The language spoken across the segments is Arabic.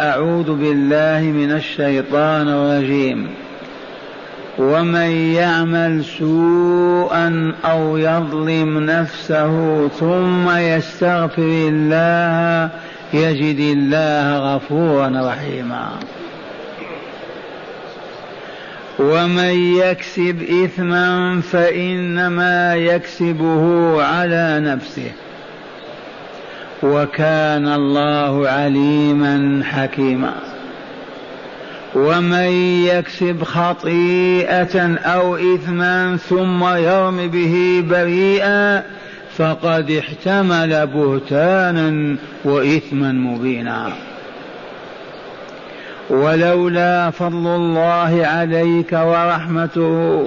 أعوذ بالله من الشيطان الرجيم. ومن يعمل سوءا أو يظلم نفسه ثم يستغفر الله يجد الله غفورا رحيما. ومن يكسب إثما فإنما يكسبه على نفسه. وكان الله عليما حكيما. ومن يكسب خطيئة أو إثما ثم يرم به بريئا فقد احتمل بهتانا وإثما مبينا. ولولا فضل الله عليك ورحمته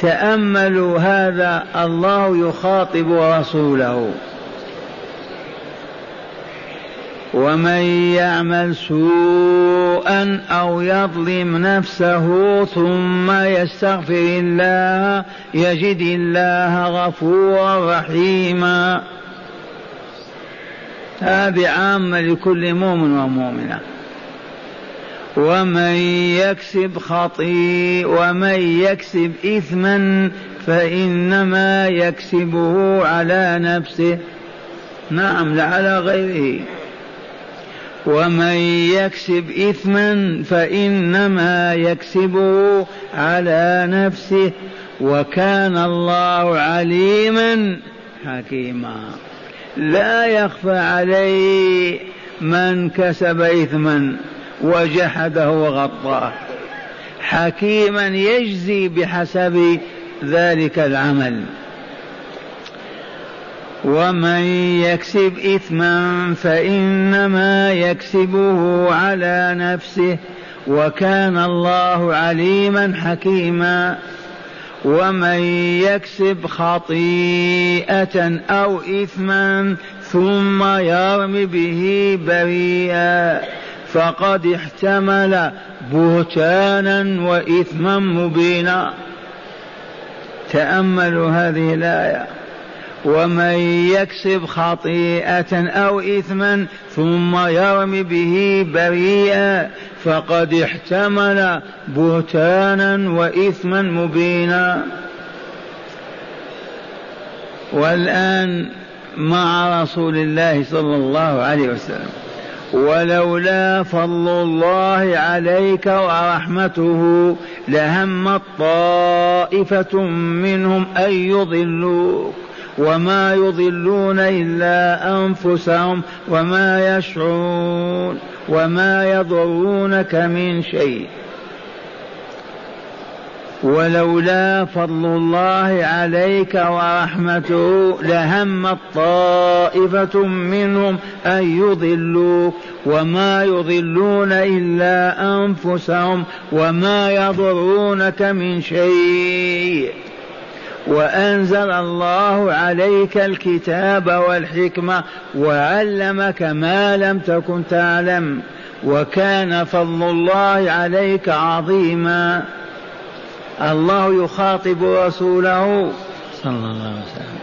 تأملوا هذا الله يخاطب رسوله. ومن يعمل سوءا أو يظلم نفسه ثم يستغفر الله يجد الله غفورا رحيما. هذه عامة لكل مؤمن ومؤمنة. ومن يكسب خطيئ ومن يكسب إثما فإنما يكسبه على نفسه. نعم لا على غيره. ومن يكسب إثما فإنما يكسبه على نفسه. وكان الله عليما حكيما. لا يخفى عليه من كسب إثما. وجحده وغطاه. حكيما يجزي بحسب ذلك العمل. ومن يكسب إثما فإنما يكسبه على نفسه وكان الله عليما حكيما. ومن يكسب خطيئة أو إثما ثم يرم به بريئا. فقد احتمل بهتانا وإثما مبينا. تأملوا هذه الآية. ومن يكسب خطيئة أو إثما ثم يرم به بريئا فقد احتمل بهتانا وإثما مبينا. والآن مع رسول الله صلى الله عليه وسلم. ولولا فضل الله عليك ورحمته لهم طائفة منهم أن يضلوك وما يضلون إلا أنفسهم وما يشعرون وما يضرونك من شيء. ولولا فضل الله عليك ورحمته لهم طائفة منهم أن يضلوك وما يضلون إلا أنفسهم وما يضرونك من شيء. وأنزل الله عليك الكتاب والحكمة وعلمك ما لم تكن تعلم وكان فضل الله عليك عظيما. الله يخاطب رسوله. صلى الله عليه وسلم.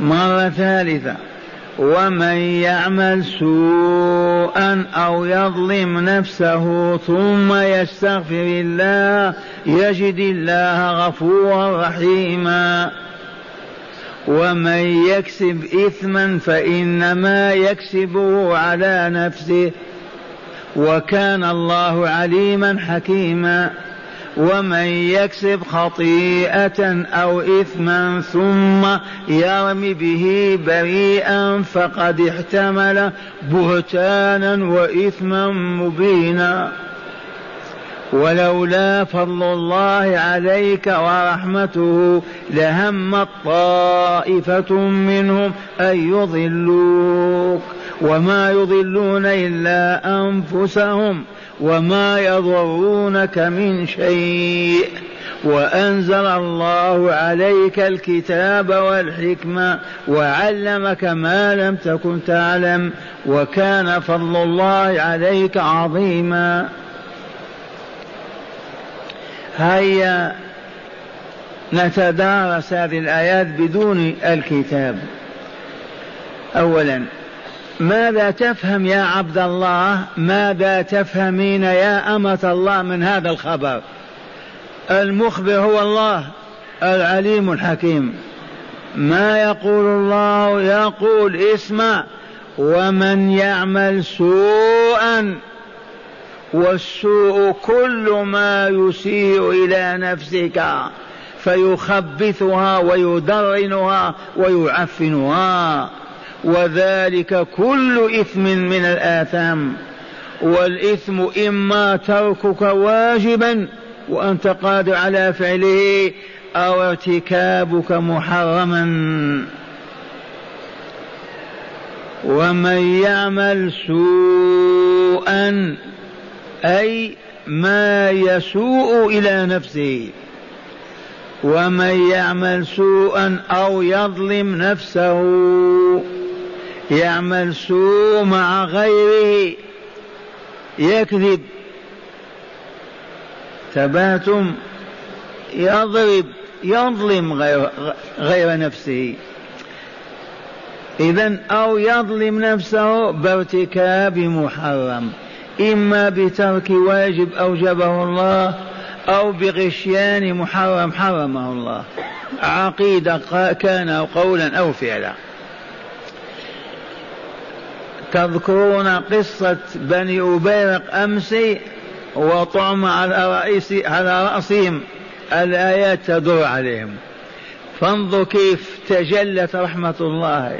مرة ثالثة. ومن يعمل سوءا أو يظلم نفسه ثم يستغفر الله يجد الله غفورا رحيما. ومن يكسب إثما فإنما يكسبه على نفسه. وكان الله عليما حكيما ومن يكسب خطيئة أو إثما ثم يرم به بريئا فقد احتمل بهتانا وإثما مبينا. ولولا فضل الله عليك ورحمته لهم طائفة منهم أن يضلوك. وما يضلون إلا أنفسهم وما يضرونك من شيء وأنزل الله عليك الكتاب والحكمة وعلمك ما لم تكن تعلم وكان فضل الله عليك عظيما. هيا نتدارس هذه الآيات بدون الكتاب. أولا ماذا تفهم يا عبد الله؟ ماذا تفهمين يا أمة الله من هذا الخبر؟ المخبر هو الله العليم الحكيم. ما يقول الله؟ يقول اسمع. ومن يعمل سوءا والسوء كل ما يسيء إلى نفسك فيخبثها ويدرنها ويعفنها. وذلك كل إثم من الآثام. والإثم إما تركك واجبا وأنت قادر على فعله أو ارتكابك محرما. ومن يعمل سوءا أي ما يسوء إلى نفسه. ومن يعمل سوءا أو يظلم نفسه. يعمل سوء مع غيره. يكذب. تباتم. يضرب. يظلم غير, غير نفسه. إذا أو يظلم نفسه بارتكاب محرم. إما بترك واجب أوجبه الله أو بغشيان محرم حرمه الله. عقيدة كان أو قولا أو فعلا. تذكرون قصة بني أبيرق أمس وطعم على رئيس على رأسهم. الآيات تدور عليهم. فانظر كيف تجلت رحمة الله.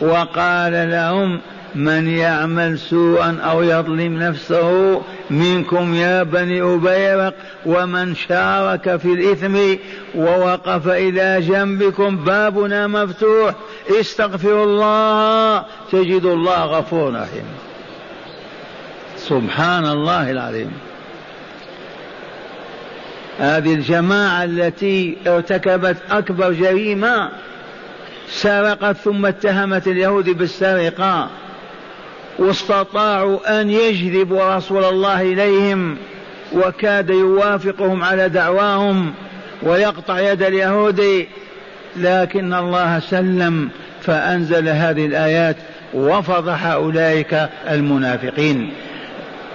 وقال لهم من يعمل سوءا أو يظلم نفسه منكم يا بني أبيرق ومن شارك في الإثم ووقف إلى جنبكم بابنا مفتوح استغفروا الله تجد الله غفور رحيم. سبحان الله العظيم. هذه الجماعة التي ارتكبت أكبر جريمة سرقت ثم اتهمت اليهود بالسرقة. واستطاعوا أن يجذبوا رسول الله إليهم وكاد يوافقهم على دعواهم ويقطع يد اليهود لكن الله سلم فأنزل هذه الآيات وفضح أولئك المنافقين.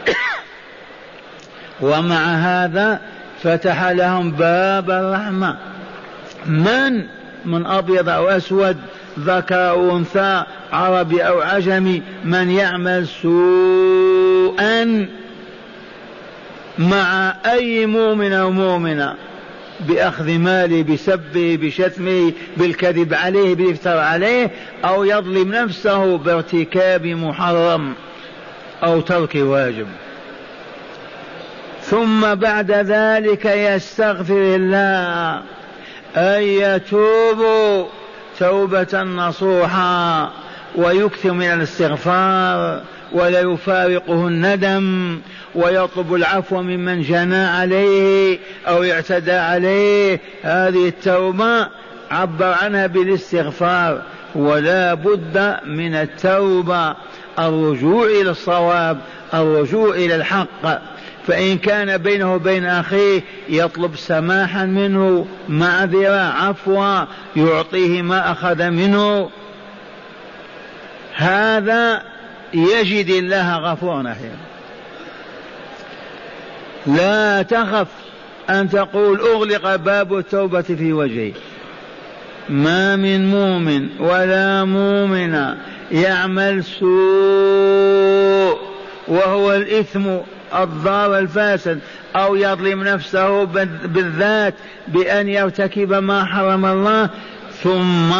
ومع هذا فتح لهم باب الرحمة. من؟ من أبيض أو أسود ذكر أو أنثى عربي أو عجمي من يعمل سوءا مع أي مؤمن أو مؤمنة بأخذ ماله بسبه بشتمه بالكذب عليه بالإفتراء عليه أو يظلم نفسه بارتكاب محرم أو ترك واجب. ثم بعد ذلك يستغفر الله أن يتوب توبة نصوحا. ويكثر من الاستغفار ولا يفارقه الندم ويطلب العفو ممن جنى عليه أو اعتدى عليه. هذه التوبة عبر عنها بالاستغفار ولا بد من التوبة. الرجوع إلى الصواب الرجوع إلى الحق. فإن كان بينه وبين أخيه يطلب سماحا منه معذرة عفوا يعطيه ما أخذ منه. هذا يجد الله غفورا رحيما. لا تخف أن تقول أغلق باب التوبة في وجهي. ما من مؤمن ولا مؤمنة يعمل سوء وهو الإثم الضار الفاسد أو يظلم نفسه بالذات بأن يرتكب ما حرم الله ثم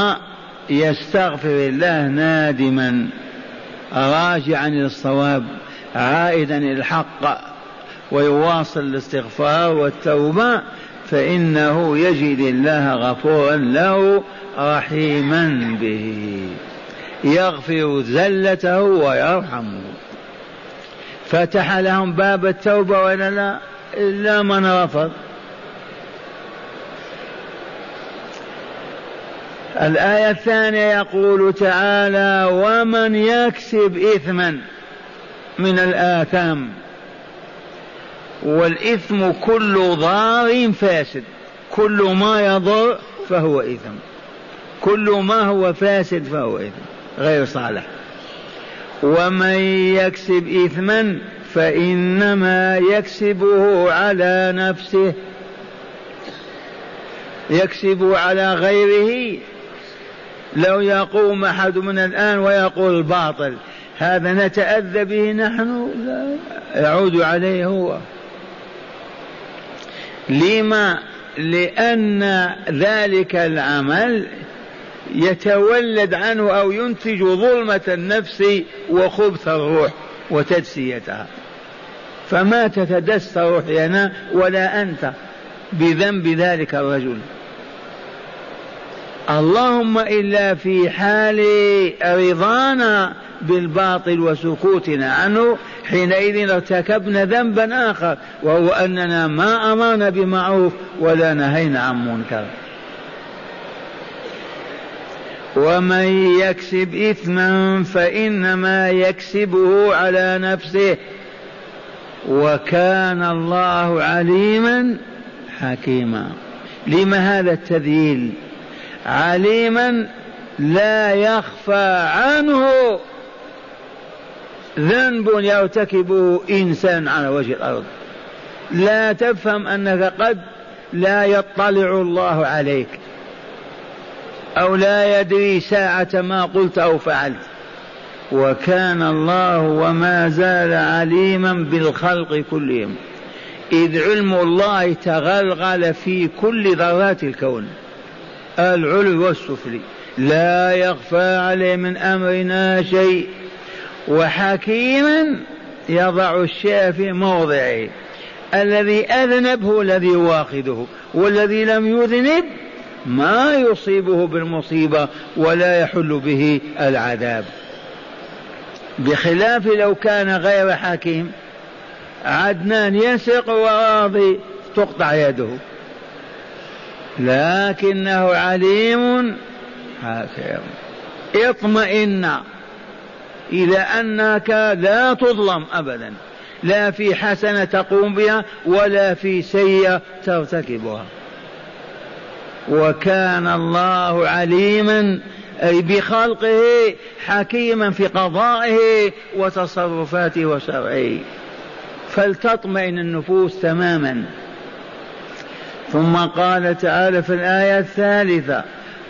يستغفر الله نادما راجعا إلى الصواب عائدا إلى الحق ويواصل الاستغفار والتوبة فإنه يجد الله غفورا له رحيما به. يغفر زلته ويرحمه. فتح لهم باب التوبة ولا لا إلا من رفض. الآية الثانية يقول تعالى ومن يكسب إثما من الآثام. والإثم كل ضار فاسد. كل ما يضر فهو إثم. كل ما هو فاسد فهو إثم. غير صالح. ومن يكسب إثما فإنما يكسبه على نفسه. يكسب على غيره. لو يقوم أحد من الآن ويقول الباطل هذا نتأذى به نحن؟ لا يعود عليه هو. لما؟ لأن ذلك العمل يتولد عنه أو ينتج ظلمة النفس وخبث الروح وتدسيتها فما تتدس روحنا ولا أنت بذنب ذلك الرجل. اللهم إلا في حال رضانا بالباطل وسكوتنا عنه حينئذ ارتكبنا ذنبا آخر وهو أننا ما أمرنا بمعروف ولا نهينا عن منكر. ومن يكسب إثما فإنما يكسبه على نفسه. وكان الله عليما حكيما. لم هذا التذييل عليما لا يخفى عنه ذنب يرتكبه إنسان على وجه الأرض. لا تفهم أنك قد لا يطلع الله عليك أو لا يدري ساعة ما قلت أو فعلت. وكان الله وما زال عليما بالخلق كلهم. إذ علم الله تغلغل في كل ذرات الكون. العلو والسفلي. لا يخفى عليه من أمرنا شيء. وحكيما يضع الشيء في موضعه. الذي اذنب هو الذي يواخذه والذي لم يذنب ما يصيبه بالمصيبة ولا يحل به العذاب. بخلاف لو كان غير حكيم عدنان يسرق وراضي تقطع يده. لكنه عليم حكيم اطمئن إلى أنك لا تظلم أبدا. لا في حسنة تقوم بها ولا في سيئة ترتكبها. وكان الله عليما أي بخلقه حكيما في قضائه وتصرفاته وشرعه. فلتطمئن النفوس تماما. ثم قال تعالى في الآية الثالثة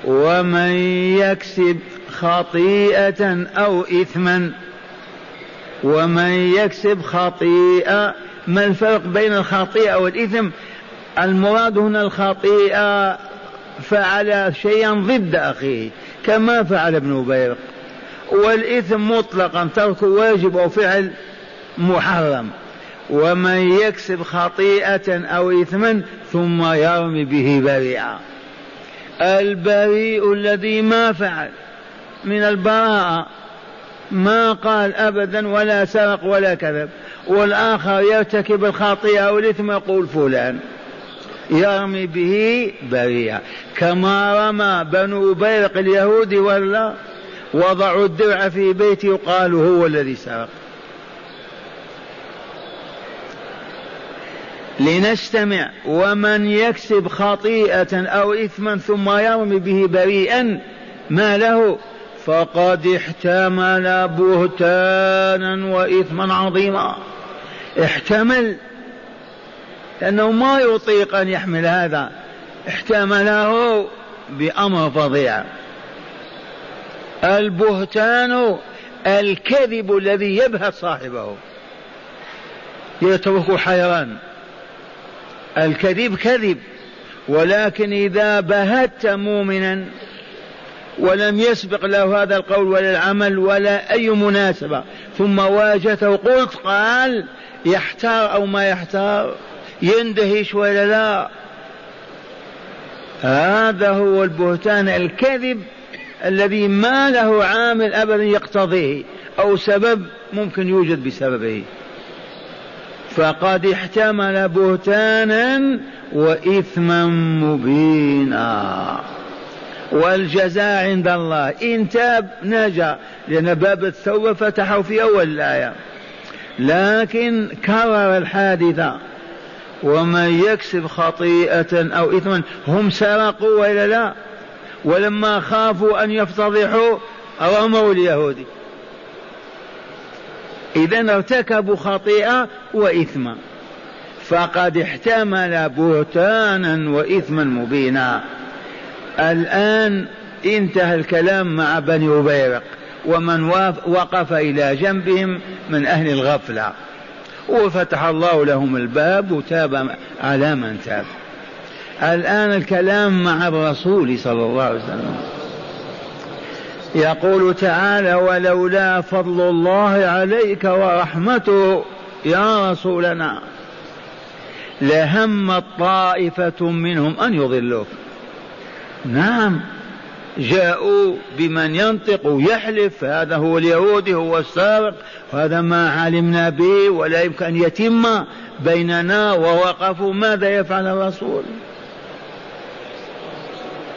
ومن يكسب خطيئة أو إثما ومن يكسب خطيئة ما الفرق بين الخطيئة والإثم؟ المراد هنا الخطيئة فعل شيئا ضد أخيه كما فعل ابن بيرق والإثم مطلقا ترك واجب أو فعل محرم. ومن يكسب خطيئة أو إثما ثم يرمي به بريئا. البريء الذي ما فعل من البراءة ما قال أبدا ولا سرق ولا كذب والآخر يرتكب الخطيئة أو الإثم يقول فلان يرمي به بريئا. كما رمى بنو بيرق اليهودي ولا وضعوا الدرع في بيته وقالوا هو الذي سرق. لنستمع ومن يكسب خطيئة أو إثما ثم يرمي به بريئا ما له؟ فقد احتمل بهتانا وإثما عظيما. احتمل لأنه ما يطيق أن يحمل هذا. احتمله بأمر فظيع. البهتان الكذب الذي يبهت صاحبه. يترك حيران. الكذب كذب ولكن إذا بهت مؤمنا ولم يسبق له هذا القول ولا العمل ولا أي مناسبة ثم واجهته قلت قال يحتار أو ما يحتار يندهش ولا لا. هذا هو البهتان الكذب الذي ما له عامل أبدا يقتضيه أو سبب ممكن يوجد بسببه. فقد احتمل بهتانا وإثما مبينا. والجزاء عند الله. إن تاب نجا. لأن باب التوبة فتحه في أول الآية. لكن كرر الحادثة. ومن يكسب خطيئة أو إثما هم سرقوا وإلا لا؟ ولما خافوا أن يفتضحوا رموا اليهودي إذا ارتكبوا خطيئة وإثما. فقد احتمل بهتانا وإثما مبينا. الآن انتهى الكلام مع بني أبيرق ومن وقف إلى جنبهم من أهل الغفلة. وفتح الله لهم الباب وتاب على من تاب. الآن الكلام مع الرسول صلى الله عليه وسلم. يقول تعالى ولولا فضل الله عليك ورحمته يا رسولنا لهمت طائفة منهم أن يضلوك. نعم جاءوا بمن ينطق ويحلف هذا هو اليهودي هو السارق وهذا ما علمنا به ولا يمكن أن يتم بيننا ووقفوا ماذا يفعل الرسول.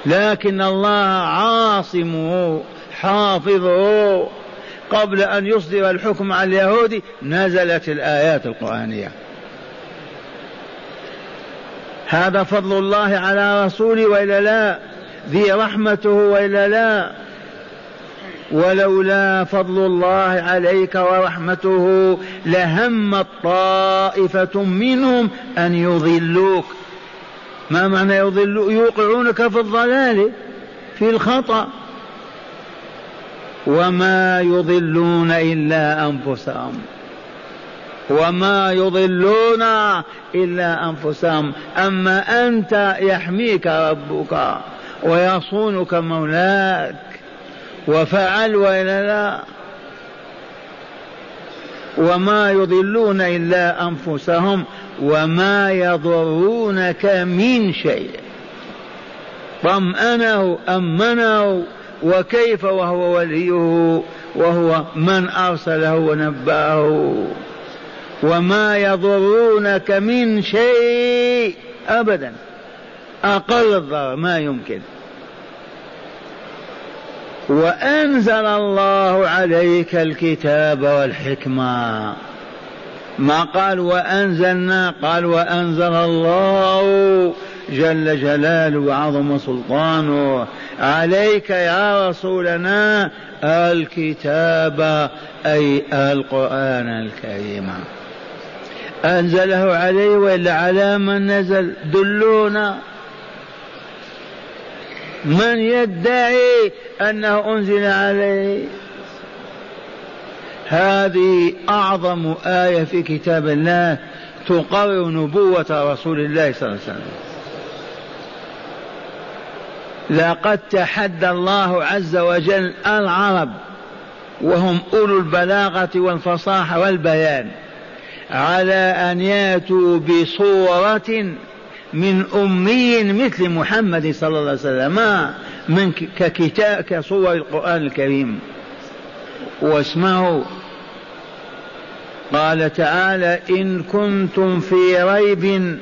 لكن الله عاصمه حافظه. قبل أن يصدر الحكم على اليهود نزلت الآيات القرآنية. هذا فضل الله على رسوله وإلا لا؟ ذي رحمته وإلا لا؟ ولولا فضل الله عليك ورحمته لهمت طائفة منهم أن يضلوك. ما معنى يضلوا يوقعونك في الضلال في الخطأ. وما يضلون إلا أنفسهم. وما يضلون إلا أنفسهم. أما أنت يحميك ربك ويصونك مولاك وفعل وإلا لا. وما يضلون إلا أنفسهم وما يضرونك من شيء. طمأنه أمنه وكيف وهو وليه وهو من أرسله ونبأه وما يضرونك من شيء أبدا. أقل الضرر ما يمكن. وأنزل الله عليك الكتاب والحكمة. ما قال وأنزلنا؟ قال وأنزل الله جل جلاله وعظم سلطانه. عليك يا رسولنا الكتاب أي القرآن الكريم. أنزله عليه وإلا على من نزل؟ دلونا. من يدعي أنه أنزل عليه؟ هذه أعظم آية في كتاب الله تقرر نبوة رسول الله صلى الله عليه وسلم. لقد تحدى الله عز وجل العرب وهم أولو البلاغة والفصاحة والبيان على أن يأتوا بصورة من أمي مثل محمد صلى الله عليه وسلم من ككتاب كصور القرآن الكريم. واسمعوا. قال تعالى إن كنتم في ريب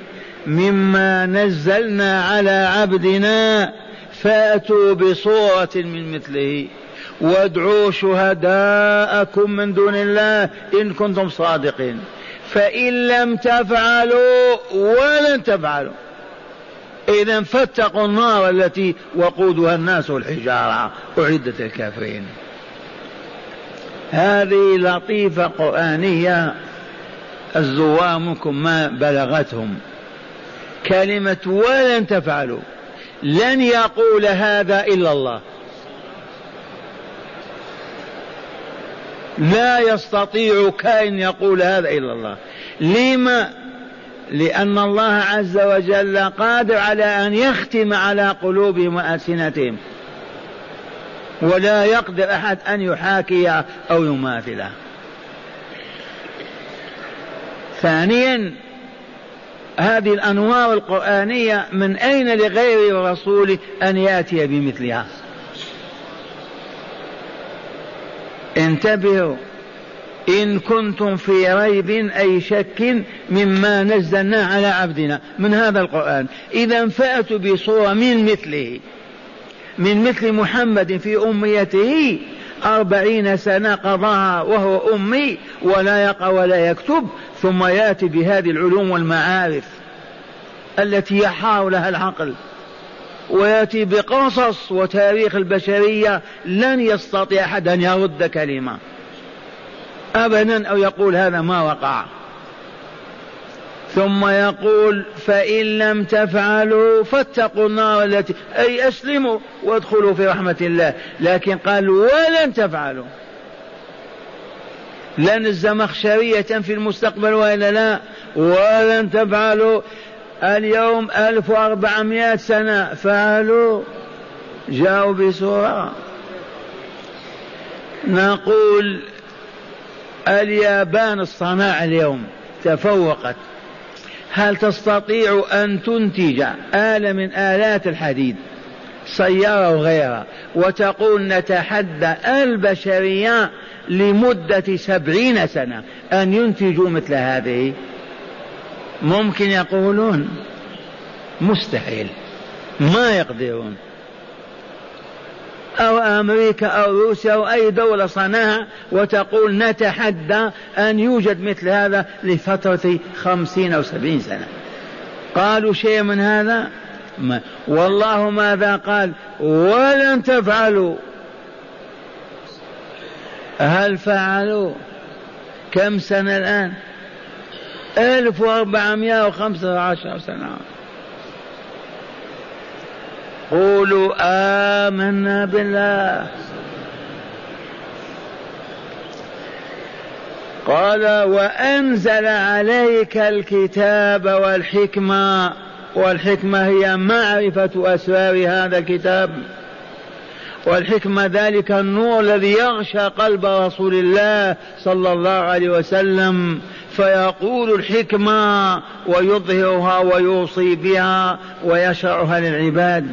مما نزلنا على عبدنا فأتوا بصورة من مثله. وادعوا شهداءكم من دون الله إن كنتم صادقين. فإن لم تفعلوا ولن تفعلوا. إذا فاتقوا النار التي وقودها الناس والحجارة. أعدت الكافرين. هذه لطيفة قرآنية. الزوامكم ما بلغتهم. كلمة ولن تفعلوا. لن يقول هذا إلا الله. لا يستطيع كائن يقول هذا إلا الله. لما؟ لأن الله عز وجل قادر على أن يختم على قلوبهم وألسنتهم. ولا يقدر أحد أن يحاكي أو يماثله. ثانيا هذه الأنوار القرآنية من أين لغير الرسول أن يأتي بمثلها؟ انتبهوا إن كنتم في ريب أي شك مما نزلنا على عبدنا من هذا القرآن. إذا فأتوا بصورة من مثله من مثل محمد في أميته أربعين سنة قضاها وهو أمي ولا يقرأ ولا يكتب ثم يأتي بهذه العلوم والمعارف التي يحار لها العقل ويأتي بقصص وتاريخ البشرية لن يستطيع أحد أن يرد كلمة أبدا أو يقول هذا ما وقع. ثم يقول فإن لم تفعلوا فاتقوا النار التي أي أسلموا وادخلوا في رحمة الله. لكن قال ولن تفعلوا. لن الزمخشرية في المستقبل وإلا لا. ولن تفعلوا. اليوم ألف وأربعمائة سنة. فعلوا. جاءوا بسورة نقول اليابان الصناعة اليوم تفوقت. هل تستطيع أن تنتج آلة من آلات الحديد؟ سيارة وغيرها وتقول نتحدى البشرية لمدة سبعين سنة أن ينتجوا مثل هذه. ممكن يقولون مستحيل. ما يقدرون. أو أمريكا أو روسيا أو أي دولة صنعها وتقول نتحدى أن يوجد مثل هذا لفترة خمسين أو سبعين سنة. قالوا شيء من هذا؟ ما. والله ماذا قال؟ ولن تفعلوا. هل فعلوا؟ كم سنة الآن؟ ألف وأربعمائة وخمسة عشر سنة. قولوا آمنا بالله. قال وأنزل عليك الكتاب والحكمة والحكمة هي معرفة أسرار هذا الكتاب. والحكمة ذلك النور الذي يغشى قلب رسول الله صلى الله عليه وسلم فيقول الحكمة ويظهرها ويوصي بها ويشرعها للعباد.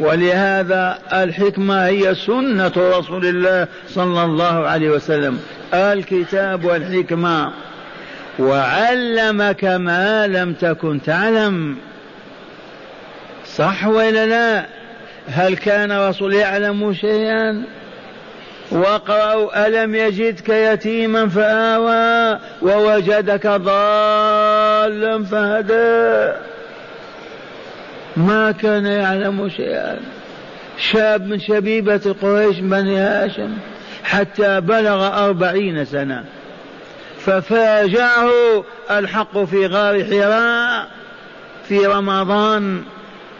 ولهذا الحكمة هي سنة رسول الله صلى الله عليه وسلم. الكتاب والحكمة. وعلمك ما لم تكن تعلم. صح ولا لا؟ هل كان رسول يعلم شيئا؟ وقرأوا ألم يجدك يتيما فآوى ووجدك ضالا فهدى. ما كان يعلم شيئا. شاب من شبيبة قريش بني هاشم حتى بلغ أربعين سنة. ففاجأه الحق في غار حراء في رمضان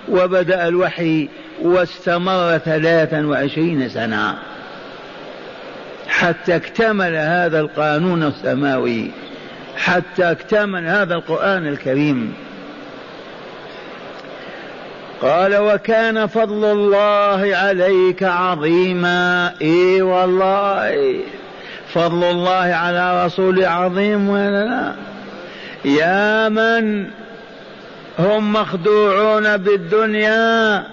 وبدأ الوحي واستمر ثلاثا وعشرين سنة. حتى اكتمل هذا القانون السماوي حتى اكتمل هذا القرآن الكريم. قال وكان فضل الله عليك عظيما. إي والله. فضل الله على رسول عظيم ولا لا يا من هم مخدوعون بالدنيا.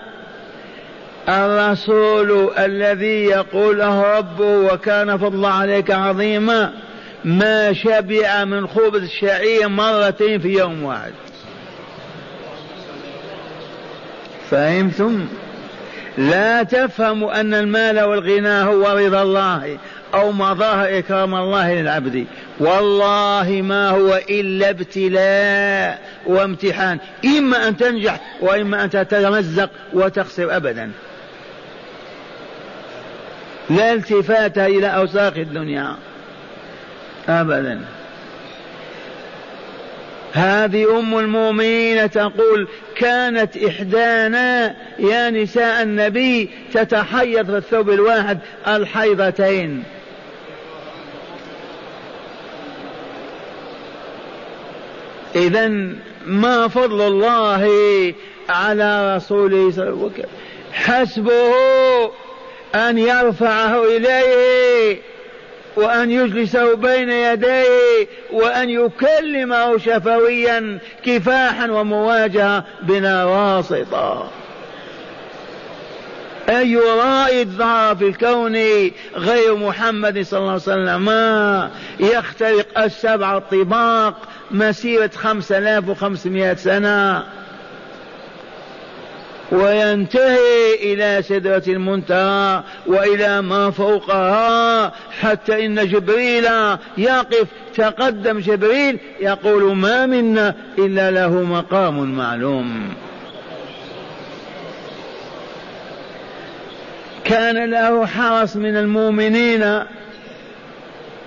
الرسول الذي يقول له ربه وكان فضل عليك عظيما ما شبع من خبز الشعير مرتين في يوم واحد. فهمتم لا تفهموا أن المال والغنى هو رضا الله أو مظاهر إكرام الله للعبد. والله ما هو إلا ابتلاء وامتحان. إما أن تنجح وإما أن تتمزق وتخسر أبدا. لا التفات إلى أوساخ الدنيا. أبدا. هذه أم المؤمنين تقول كانت إحدانا يا نساء النبي تتحيض في الثوب الواحد الحيضتين. إذا ما فضل الله على رسوله صلى الله؟ عليه وسلم حسبه أن يرفعه إليه. وأن يجلسه بين يديه وأن يكلمه شفويا كفاحا ومواجهة بلا واسطة. أي رائد ظهر في الكون غير محمد صلى الله عليه وسلم؟ يخترق السبع الطباق مسيرة خمسة آلاف وخمسمائة سنة. وينتهي إلى سدرة المنتهى وإلى ما فوقها حتى إن جبريل يقف. تقدم جبريل يقول ما منا إلا له مقام معلوم. كان له حرس من المؤمنين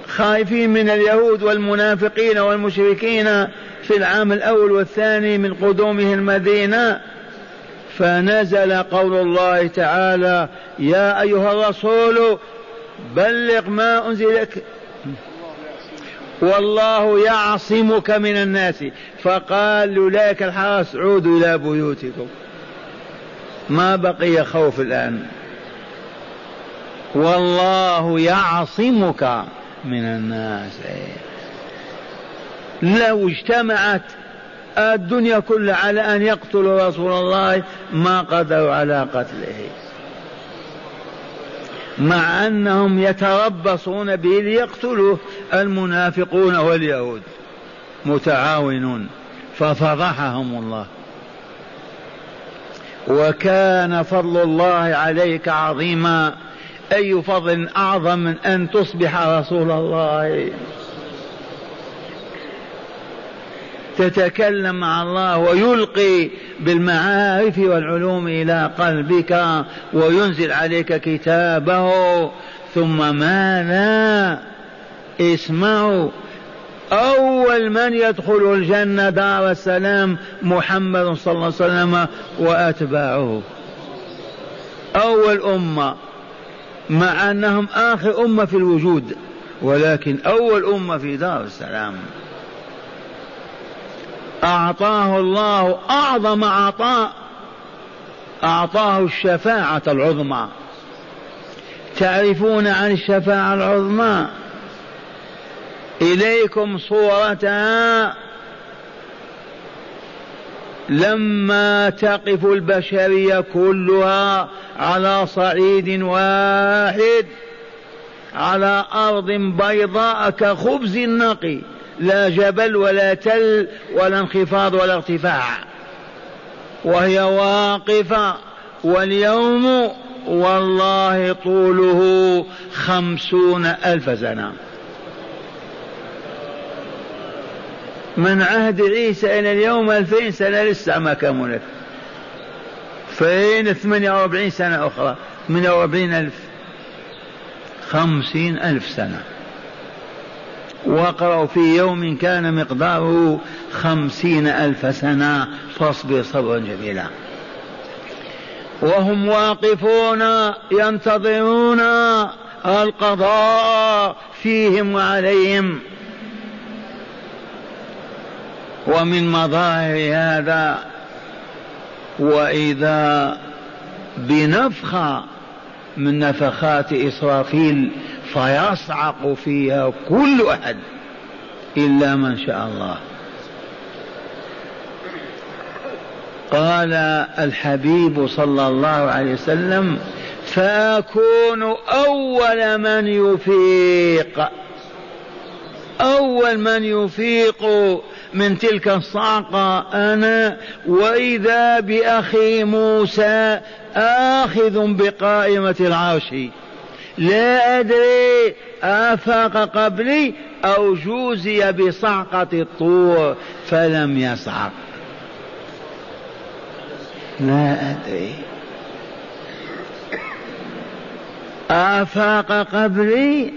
خائفين من اليهود والمنافقين والمشركين في العام الأول والثاني من قدومه المدينة. فنزل قول الله تعالى يا أيها الرسول بلغ ما أنزلك والله يعصمك من الناس. فقال لولاك الحرس عودوا إلى بيوتكم. ما بقي خوف الآن. والله يعصمك من الناس. لو اجتمعت الدنيا كلها على أن يقتلوا رسول الله ما قدروا على قتله. مع أنهم يتربصون به ليقتلوه المنافقون واليهود متعاونون ففضحهم الله. وكان فضل الله عليك عظيما أي فضل أعظم من أن تصبح رسول الله. تتكلم مع الله ويلقي بالمعارف والعلوم إلى قلبك وينزل عليك كتابه. ثم ماذا؟ اسمعوا. أول من يدخل الجنة دار السلام محمد صلى الله عليه وسلم وأتباعه. أول أمة مع أنهم آخر أمة في الوجود ولكن أول أمة في دار السلام. أعطاه الله أعظم عطاء أعطاه الشفاعة العظمى. تعرفون عن الشفاعة العظمى؟ إليكم صورتها لما تقف البشرية كلها على صعيد واحد على أرض بيضاء كخبز نقي لا جبل ولا تل ولا انخفاض ولا ارتفاع. وهي واقفة واليوم والله طوله خمسون ألف سنة. من عهد عيسى إلى اليوم ألفين سنة لسه ما كملت. فين ثمانية وأربعين سنة أخرى؟ ثمانية وأربعين ألف. خمسين ألف سنة. واقرأوا في يوم كان مقداره خمسين ألف سنة فاصبر صبرا جميلا. وهم واقفون ينتظرون القضاء فيهم وعليهم. ومن مظاهر هذا وإذا بنفخة من نفخات إسرافيل فيصعق فيها كل أحد إلا من شاء الله. قال الحبيب صلى الله عليه وسلم فأكون أول من يفيق. أول من يفيق من تلك الصعقة أنا وإذا بأخي موسى آخذ بقائمة العرش. لا أدري آفاق قبلي أو جوزي بصعقة الطور فلم يصعق. لا أدري. آفاق قبلي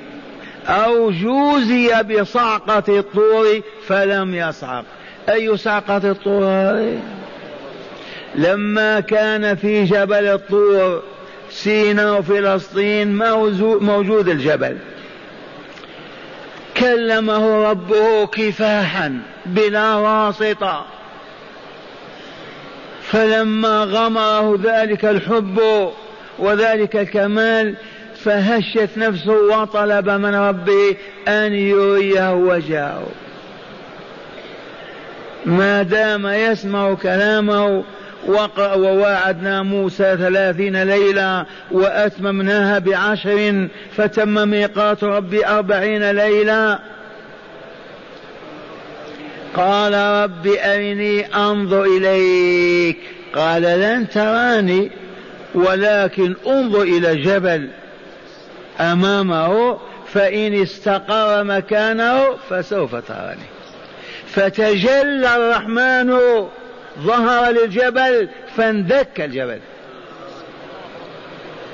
أو جوزي بصعقة الطور فلم يصعق. أي صعقة الطور؟ لما كان في جبل الطور. سيناء وفلسطين موجود الجبل. كلمه ربه كفاحا بلا واسطة. فلما غمره ذلك الحب وذلك الكمال فهشت نفسه وطلب من ربه أن يريه وجهه ما دام يسمع كلامه وواعدنا موسى ثلاثين ليلة وأتممناها بعشر فتم ميقات ربي أربعين ليلة. قال رب أرني أنظر إليك. قال لن تراني ولكن انظر إلى جبل أمامه فإن استقر مكانه فسوف تراني. فتجلى الرحمن ظهر للجبل فاندك الجبل.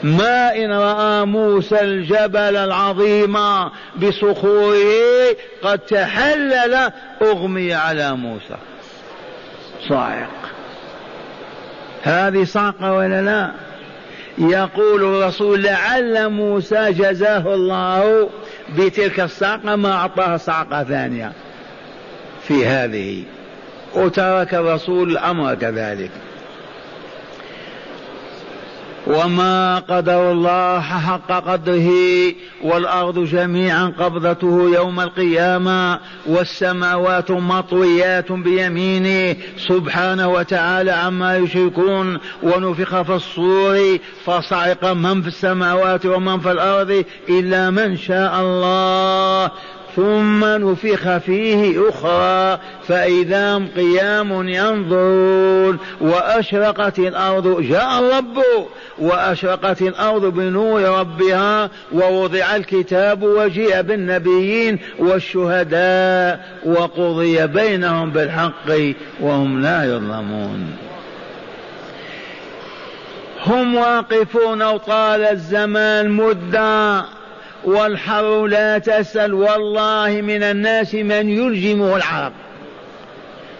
ما إن رأى موسى الجبل العظيم بصخوره قد تحلل أغمي على موسى. صاعق. هذه صعقة ولا لا؟ يقول الرسول لعل موسى جزاه الله بتلك الصعقة ما أعطاه صعقة ثانية في هذه. وترك الرسول الأمر كذلك. وما قدر الله حق قدره والأرض جميعا قبضته يوم القيامة والسماوات مطويات بيمينه سبحانه وتعالى عما يشركون ونفخ في الصور فصعق من في السماوات ومن في الأرض إلا من شاء الله. ثم نفخ فيه أخرى فإذا هم قيام ينظرون وأشرقت الأرض جاء الرب وأشرقت الأرض بنور ربها ووضع الكتاب وجيء بالنبيين والشهداء وقضي بينهم بالحق وهم لا يظلمون. هم واقفون وطال الزمان مدة. والحر لا تسأل والله من الناس من يلجمه العرب.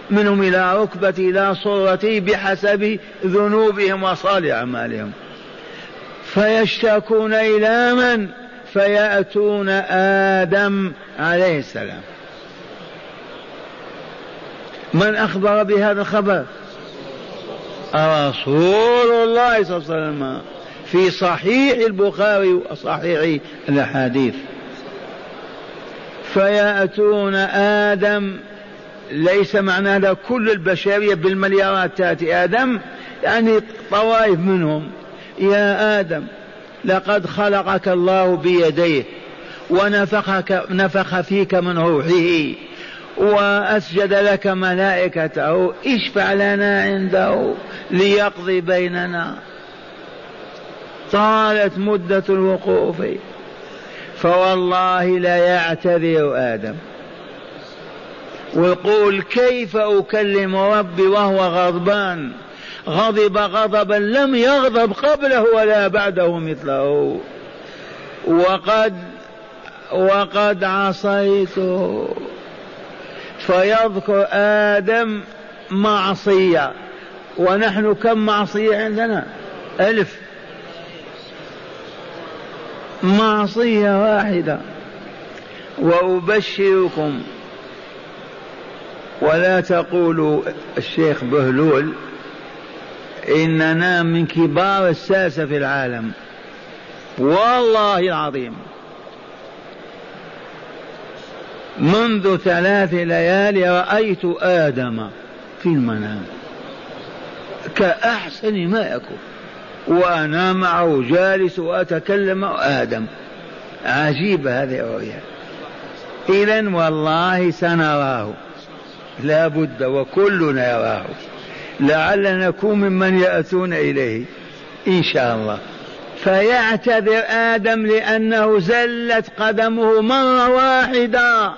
منهم إلى ركبة إلى صورته بحسب ذنوبهم وصالح أعمالهم. فيشتكون إلى من؟ فيأتون آدم عليه السلام. من أخبر بهذا الخبر؟ رسول الله صلى الله عليه وسلم. في صحيح البخاري وصحيح الأحاديث. فيأتون آدم ليس معنى هذا كل البشرية بالمليارات تأتي آدم يعني طوائف منهم. يا آدم لقد خلقك الله بيديه ونفخك نفخ فيك من روحه وأسجد لك ملائكته اشفع لنا عنده ليقضي بيننا. طالت مدة الوقوف. فوالله لا يعتذر آدم. ويقول كيف أكلم ربي وهو غضبان؟ غضب غضبا لم يغضب قبله ولا بعده مثله. وقد وقد عصيته. فيذكر آدم معصية. ونحن كم معصية عندنا؟ ألف. معصية واحدة. وأبشركم. ولا تقولوا الشيخ بهلول إننا من كبار الساسة في العالم. والله العظيم. منذ ثلاث ليالي رأيت آدم في المنام. كأحسن ما يكون. وأنا معه جالس وأتكلم آدم. عجيبة هذه الرؤيا. إذا والله سنراه. لا بد وكلنا يراه. لعلنا نكون ممن يأتون إليه. إن شاء الله. فيعتذر آدم لأنه زلت قدمه مرة واحدة.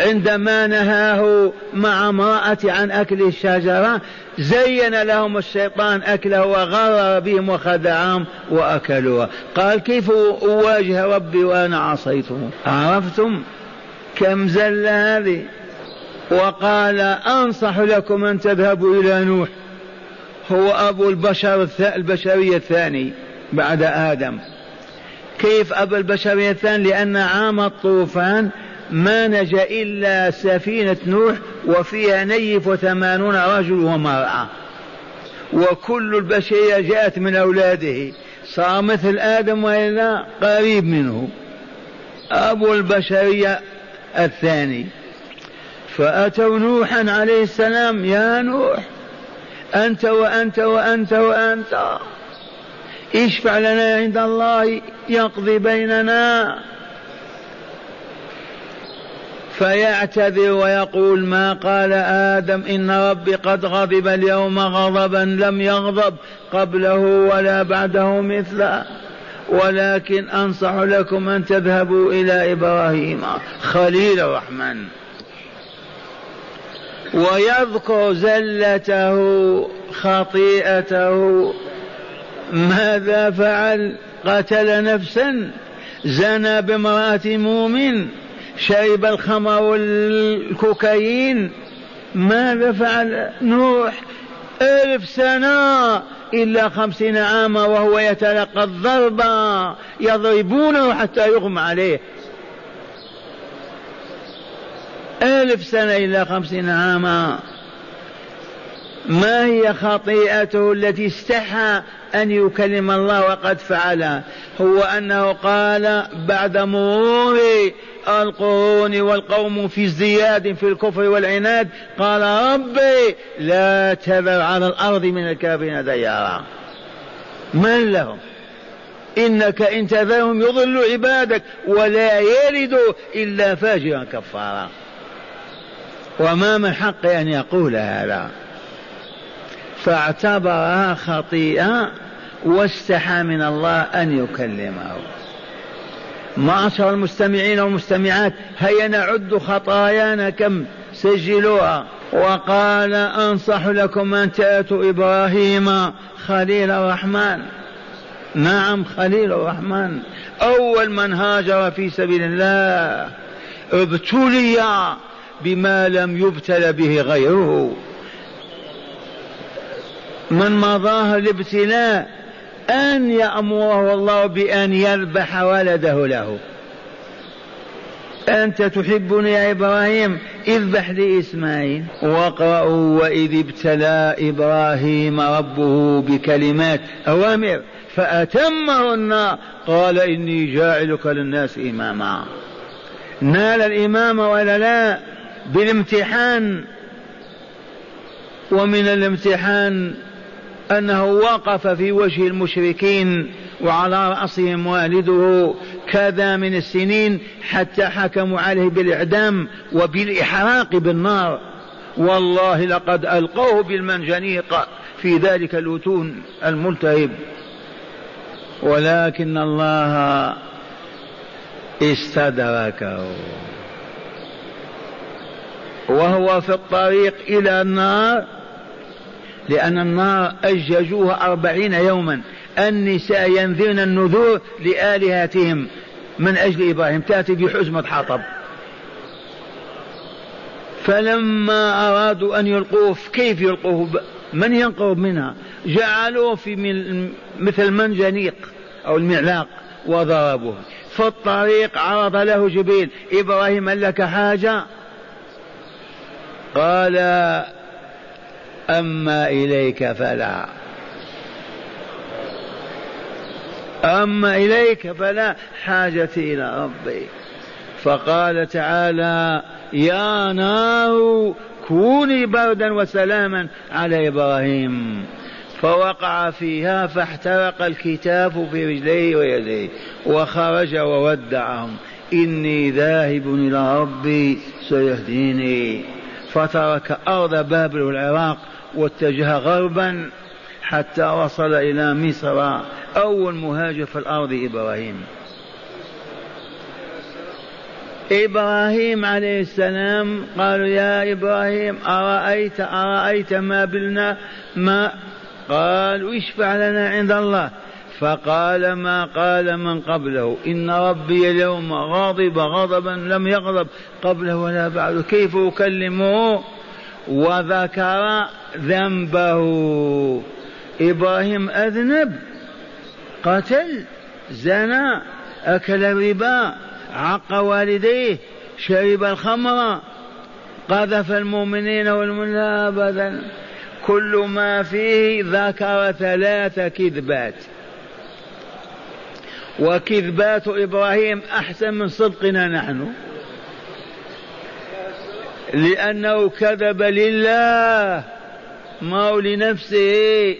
عندما نهاه مع امرأة عن أكل الشجرة زين لهم الشيطان أكله وغرر بهم وخدعهم وأكلوها قال كيف أواجه ربي وأنا عصيته؟ عرفتم كم زل هذه؟ وقال أنصح لكم أن تذهبوا إلى نوح هو أبو البشر البشرية الثاني بعد آدم. كيف أبو البشرية الثاني؟ لأن عام الطوفان ما نجا إلا سفينة نوح وفيها نيف وثمانون رجل ومرأة وكل البشرية جاءت من أولاده. صار مثل آدم وإلا قريب منه. أبو البشرية الثاني. فأتوا نوحا عليه السلام يا نوح أنت وأنت وأنت وأنت اشفع لنا عند الله يقضي بيننا. فيعتذر ويقول ما قال آدم إن ربي قد غضب اليوم غضبا لم يغضب قبله ولا بعده مثله. ولكن أنصح لكم أن تذهبوا إلى إبراهيم خليل الرحمن. ويذكر زلته خطيئته. ماذا فعل؟ قتل نفسا. زنى بامرأة مؤمن. شرب الخمر والكوكايين. ماذا فعل نوح؟ ألف سنة إلا خمسين عاما وهو يتلقى الضربة يضربونه حتى يغمى عليه. ألف سنة إلا خمسين عاما. ما هي خطيئته التي استحى أن يكلم الله وقد فعلها هو أنه قال بعد مرور القرون والقوم في ازدياد في الكفر والعناد قال ربي لا تذر على الأرض من الكافرين ديارا. من لهم؟ إنك إن تذرهم يضل عبادك ولا يلدوا إلا فاجرا كفارا. وما من حق أن يقول هذا. فاعتبرها خطيئة واستحى من الله أن يكلمه. معشر المستمعين والمستمعات هيا نعد خطايانا كم؟ سجلوها. وقال أنصح لكم أن تأتوا إبراهيم خليل الرحمن. نعم خليل الرحمن. أول من هاجر في سبيل الله ابتلي بما لم يبتل به غيره. من مظاهر الابتلاء أن يأمره الله بأن يذبح ولده له. أنت تحبني يا إبراهيم؟ اذبح لي إسماعيل. واقرأوا وإذ ابتلى إبراهيم ربه بكلمات أوامر فأتمهن. قال إني جاعلك للناس إماما. نال الإمامة ولا لا؟ بالامتحان. ومن الامتحان أنه وقف في وجه المشركين وعلى رأسهم والده كذا من السنين حتى حكموا عليه بالإعدام وبالإحراق بالنار. والله لقد ألقوه بالمنجنيق في ذلك الأتون الملتهب. ولكن الله استدركه. وهو في الطريق إلى النار لأن النار أججوها أربعين يوما. النساء ينذرن النذور لآلهتهم. من أجل إبراهيم؟ تأتي بحزمة حطب. فلما أرادوا أن يلقوه كيف يلقوه؟ من ينقرب منها؟ جعلوه في مثل منجنيق أو المعلاق وضربوه. في الطريق عرض له جبريل. إبراهيم هل لك حاجة؟ قال أما إليك فلا. أما إليك فلا حاجتي إلى ربي فقال تعالى يا نار كوني بردا وسلاما على إبراهيم. فوقع فيها فاحترق الكتاب في رجليه ويديه وخرج وودعهم. إني ذاهب إلى ربي سيهديني. فترك أرض بابل والعراق واتجه غربا حتى وصل إلى مصر أول مهاجر في الأرض إبراهيم. إبراهيم عليه السلام قالوا يا إبراهيم أرأيت أرأيت ما بلنا ما؟ قال اشفع لنا عند الله. فقال ما قال من قبله؟ إن ربي اليوم غاضب غضبا لم يغضب قبله ولا بعده. كيف أكلمه؟ وذكر ذنبه. إبراهيم أذنب قتل زنى أكل الربا عق والديه شرب الخمر قذف المؤمنين والمؤمنين أبدا كل ما فيه ذكر ثلاث كذبات. وكذبات إبراهيم أحسن من صدقنا نحن. لأنه كذب لله. ما هو لنفسه.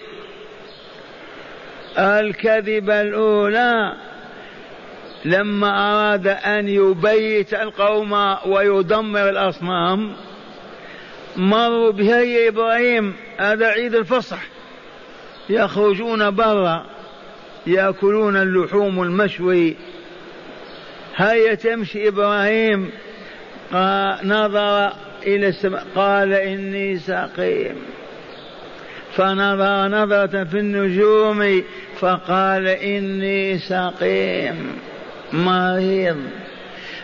الكذبة الأولى. لما أراد أن يبيت القوم ويدمر الأصنام مروا بها يا إبراهيم. هذا عيد الفصح. يخرجون برا يأكلون اللحوم المشوي. هيا تمشي إبراهيم. نظر إلى السماء قال إني سقيم فنظر نظرة في النجوم فقال إني سقيم مريض.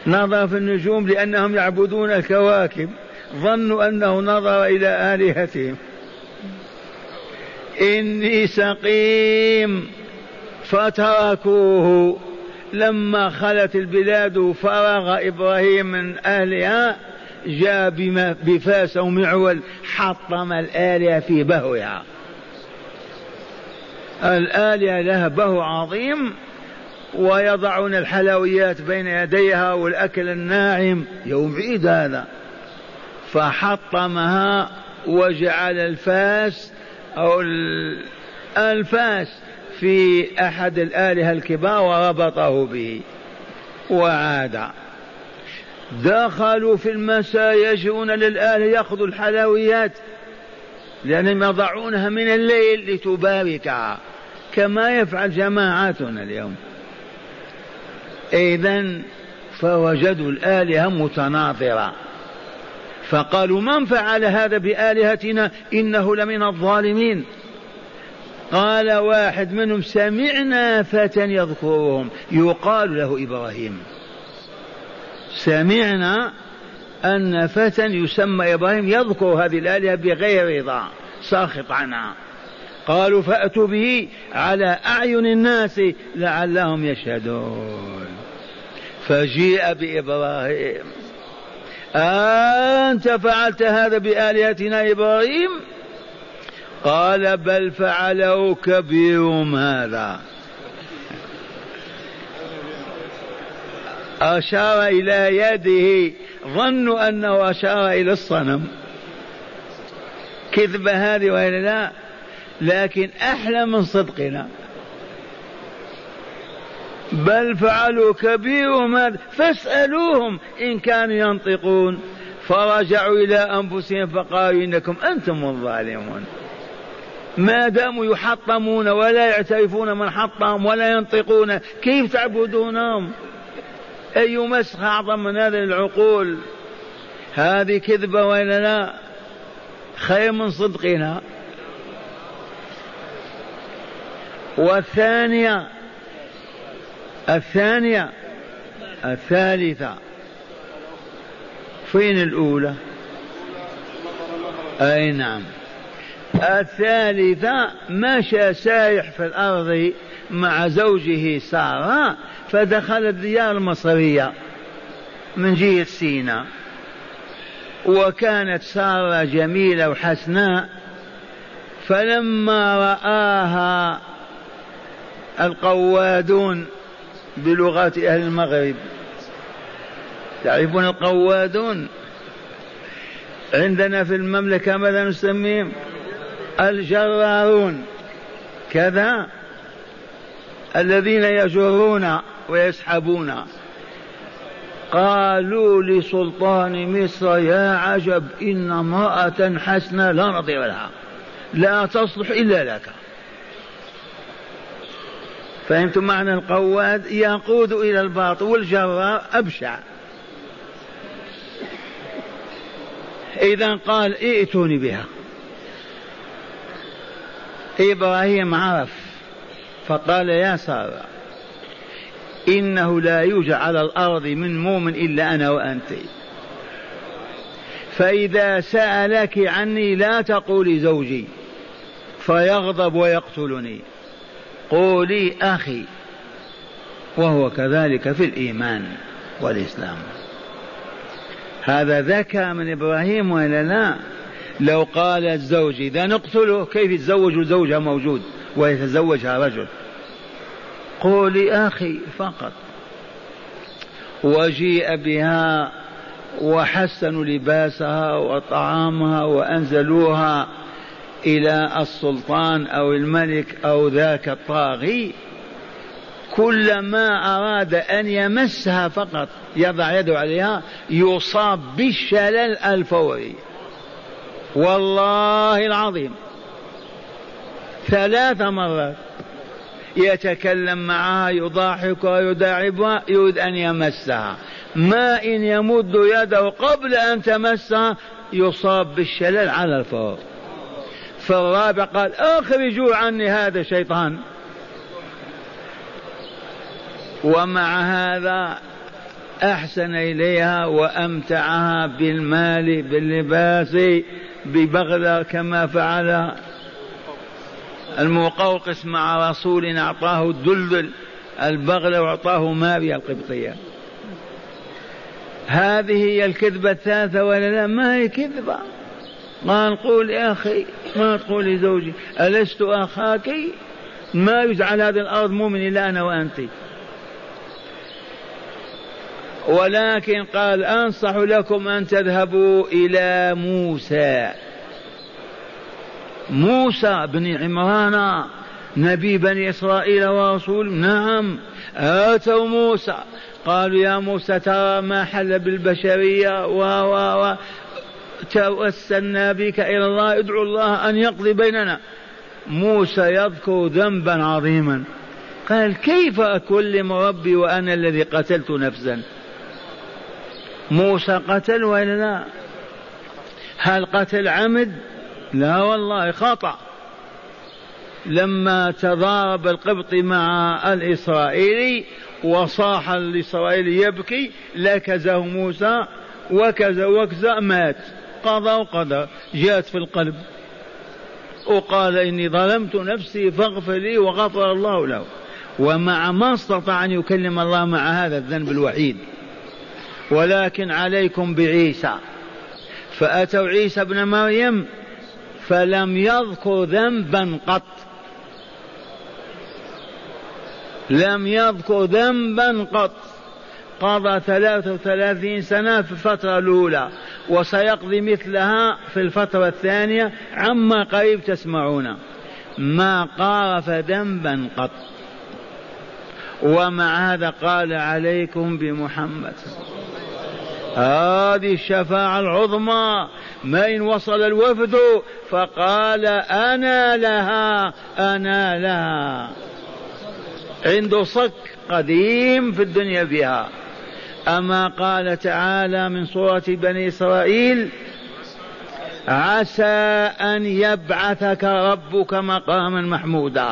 نظر في النجوم لأنهم يعبدون الكواكب. ظنوا أنه نظر إلى آلهتهم. إني سقيم. فتركوه. لما خلت البلاد فرغ إبراهيم من أهلها جاء بفاس أو معول حطم الآلهة في بهوها. الآلهة لها بهو عظيم ويضعون الحلويات بين يديها والأكل الناعم. يوم عيد هذا. فحطمها وجعل الفاس أو الفاس في أحد الآلهة الكبار وربطه به وعاد. دخلوا في المساء يجئون للآلهة يأخذوا الحلويات لأنهم يضعونها من الليل لتباركها كما يفعل جماعاتنا اليوم. إذا فوجدوا الآلهة متناظرة. فقالوا من فعل هذا بآلهتنا إنه لمن الظالمين؟ قال واحد منهم سمعنا فتى يذكرهم. يقال له إبراهيم. سمعنا أن فتى يسمى إبراهيم يذكر هذه الآلهة بغير رضا ساخط عنها قالوا فأتوا به على أعين الناس لعلهم يشهدون. فجيء بإبراهيم. أنت فعلت هذا بآلهتنا إبراهيم؟ قال بل فعله كبيرهم هذا. أشار إلى يده ظنوا أنه أشار إلى الصنم. كذبة هذه وإلا لا لكن أحلى من صدقنا. بل فعلوا كبيرهم هذا فاسألوهم إن كانوا ينطقون. فرجعوا إلى أنفسهم فقالوا إنكم أنتم الظالمون. ما داموا يحطمون ولا يعترفون من حطهم ولا ينطقون كيف تعبدونهم؟ أي مسخ أعظم من هذه العقول؟ هذه كذبة ولا لا؟ خير من صدقنا. والثانية الثانية الثالثة فين الأولى؟ أي نعم. الثالثة مشى سايح في الأرض مع زوجه سارة فدخل الديار المصرية من جهة سيناء وكانت سارة جميلة وحسناء فلما رآها القوادون بلغة أهل المغرب. تعرفون القوادون؟ عندنا في المملكة ماذا نسميهم؟ الجرارون. كذا الذين يجرون ويسحبون. قالوا لسلطان مصر يا عجب إن امرأة حسنة لا نظير لها لا تصلح إلا لك. فهمتم معنى القواد يقود إلى الباطل والجرار أبشع. إذا قال ائتوني بها. إبراهيم عرف فقال يا سارة إنه لا يوجد على الأرض من مؤمن إلا أنا وأنت. فإذا سألك عني لا تقولي زوجي فيغضب ويقتلني. قولي أخي وهو كذلك في الإيمان والإسلام. هذا ذكى من إبراهيم ولا لا؟ لو قال الزوج إذا نقتله كيف يتزوج زوجها موجود ويتزوجها رجل؟ قولي أخي فقط. وجيء بها وحسنوا لباسها وطعامها وأنزلوها إلى السلطان أو الملك أو ذاك الطاغي. كلما أراد أن يمسها فقط يضع يده عليها يصاب بالشلل الفوري. والله العظيم. ثلاث مرات يتكلم معها يضاحكها يداعبها يريد أن يمسها. ما إن يمد يده قبل أن تمسها يصاب بالشلل على الفور. فالرابع قال أخرجوا عني هذا الشيطان. ومع هذا أحسن إليها وأمتعها بالمال باللباس ببغلة كما فعل المقوقس مع رسول أعطاه الدلدل البغلة وأعطاه ماريا القبطية. هذه هي الكذبة الثالثة ولا لا؟ ما هي كذبة؟ ما نقول يا أخي ما تقول لزوجي ألست أخاك ما يجعل هذه الأرض مؤمن إلا أنا وأنت ولكن قال أنصح لكم أن تذهبوا إلى موسى. موسى بن عمران نبي بني إسرائيل ورسول. نعم آتوا موسى. قالوا يا موسى ترى ما حل بالبشرية و و و توسلنا بك إلى الله ادعو الله أن يقضي بيننا. موسى يذكر ذنبا عظيما. قال كيف أكلم ربي وأنا الذي قتلت نفسا؟ موسى قتل ولا لا؟ هل قتل عمد؟ لا والله خطأ. لما تضارب القبط مع الإسرائيلي وصاح الإسرائيلي يبكي لكزه موسى وكذا وكذا مات. قضى وقدر جاءت في القلب. وقال إني ظلمت نفسي فاغفر لي وغفر الله له. ومع ما استطاع أن يكلم الله مع هذا الذنب الوحيد. ولكن عليكم بعيسى. فأتوا عيسى ابن مريم فلم يذكر ذنبا قط. لم يذكر ذنبا قط. قضى ثلاثة وثلاثين سنة في الفترة الأولى وسيقضي مثلها في الفترة الثانية عما قريب تسمعون. ما قارف ذنبا قط. ومع هذا قال عليكم بمحمد. هذه الشفاعة العظمى. ما إن وصل الوفد فقال أنا لها أنا لها. عنده صك قديم في الدنيا بها أما قال تعالى من سورة بني إسرائيل عسى أن يبعثك ربك مقاما محمودا.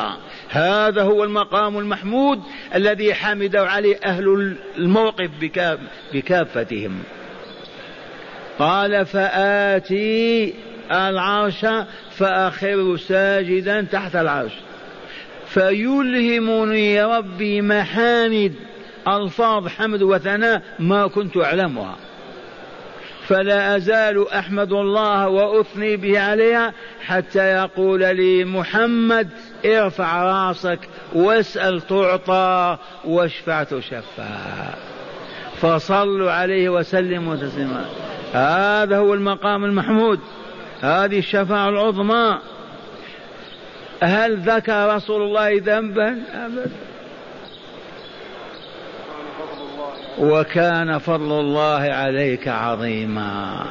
هذا هو المقام المحمود الذي حمده عليه أهل الموقف بكافتهم. قال فآتي العرش فأخر ساجدا تحت العرش. فيلهمني ربي محامد ألفاظ حمد وثناء ما كنت أعلمها. فلا أزال أحمد الله وأثني به عليها حتى يقول لي محمد ارفع راسك واسأل تعطى واشفع تشفى. فصلوا عليه وسلموا تسليما. هذا هو المقام المحمود. هذه الشفاعة العظمى. هل ذكر رسول الله ذنبا؟ أبدا. وكان فضل الله عليك عظيما.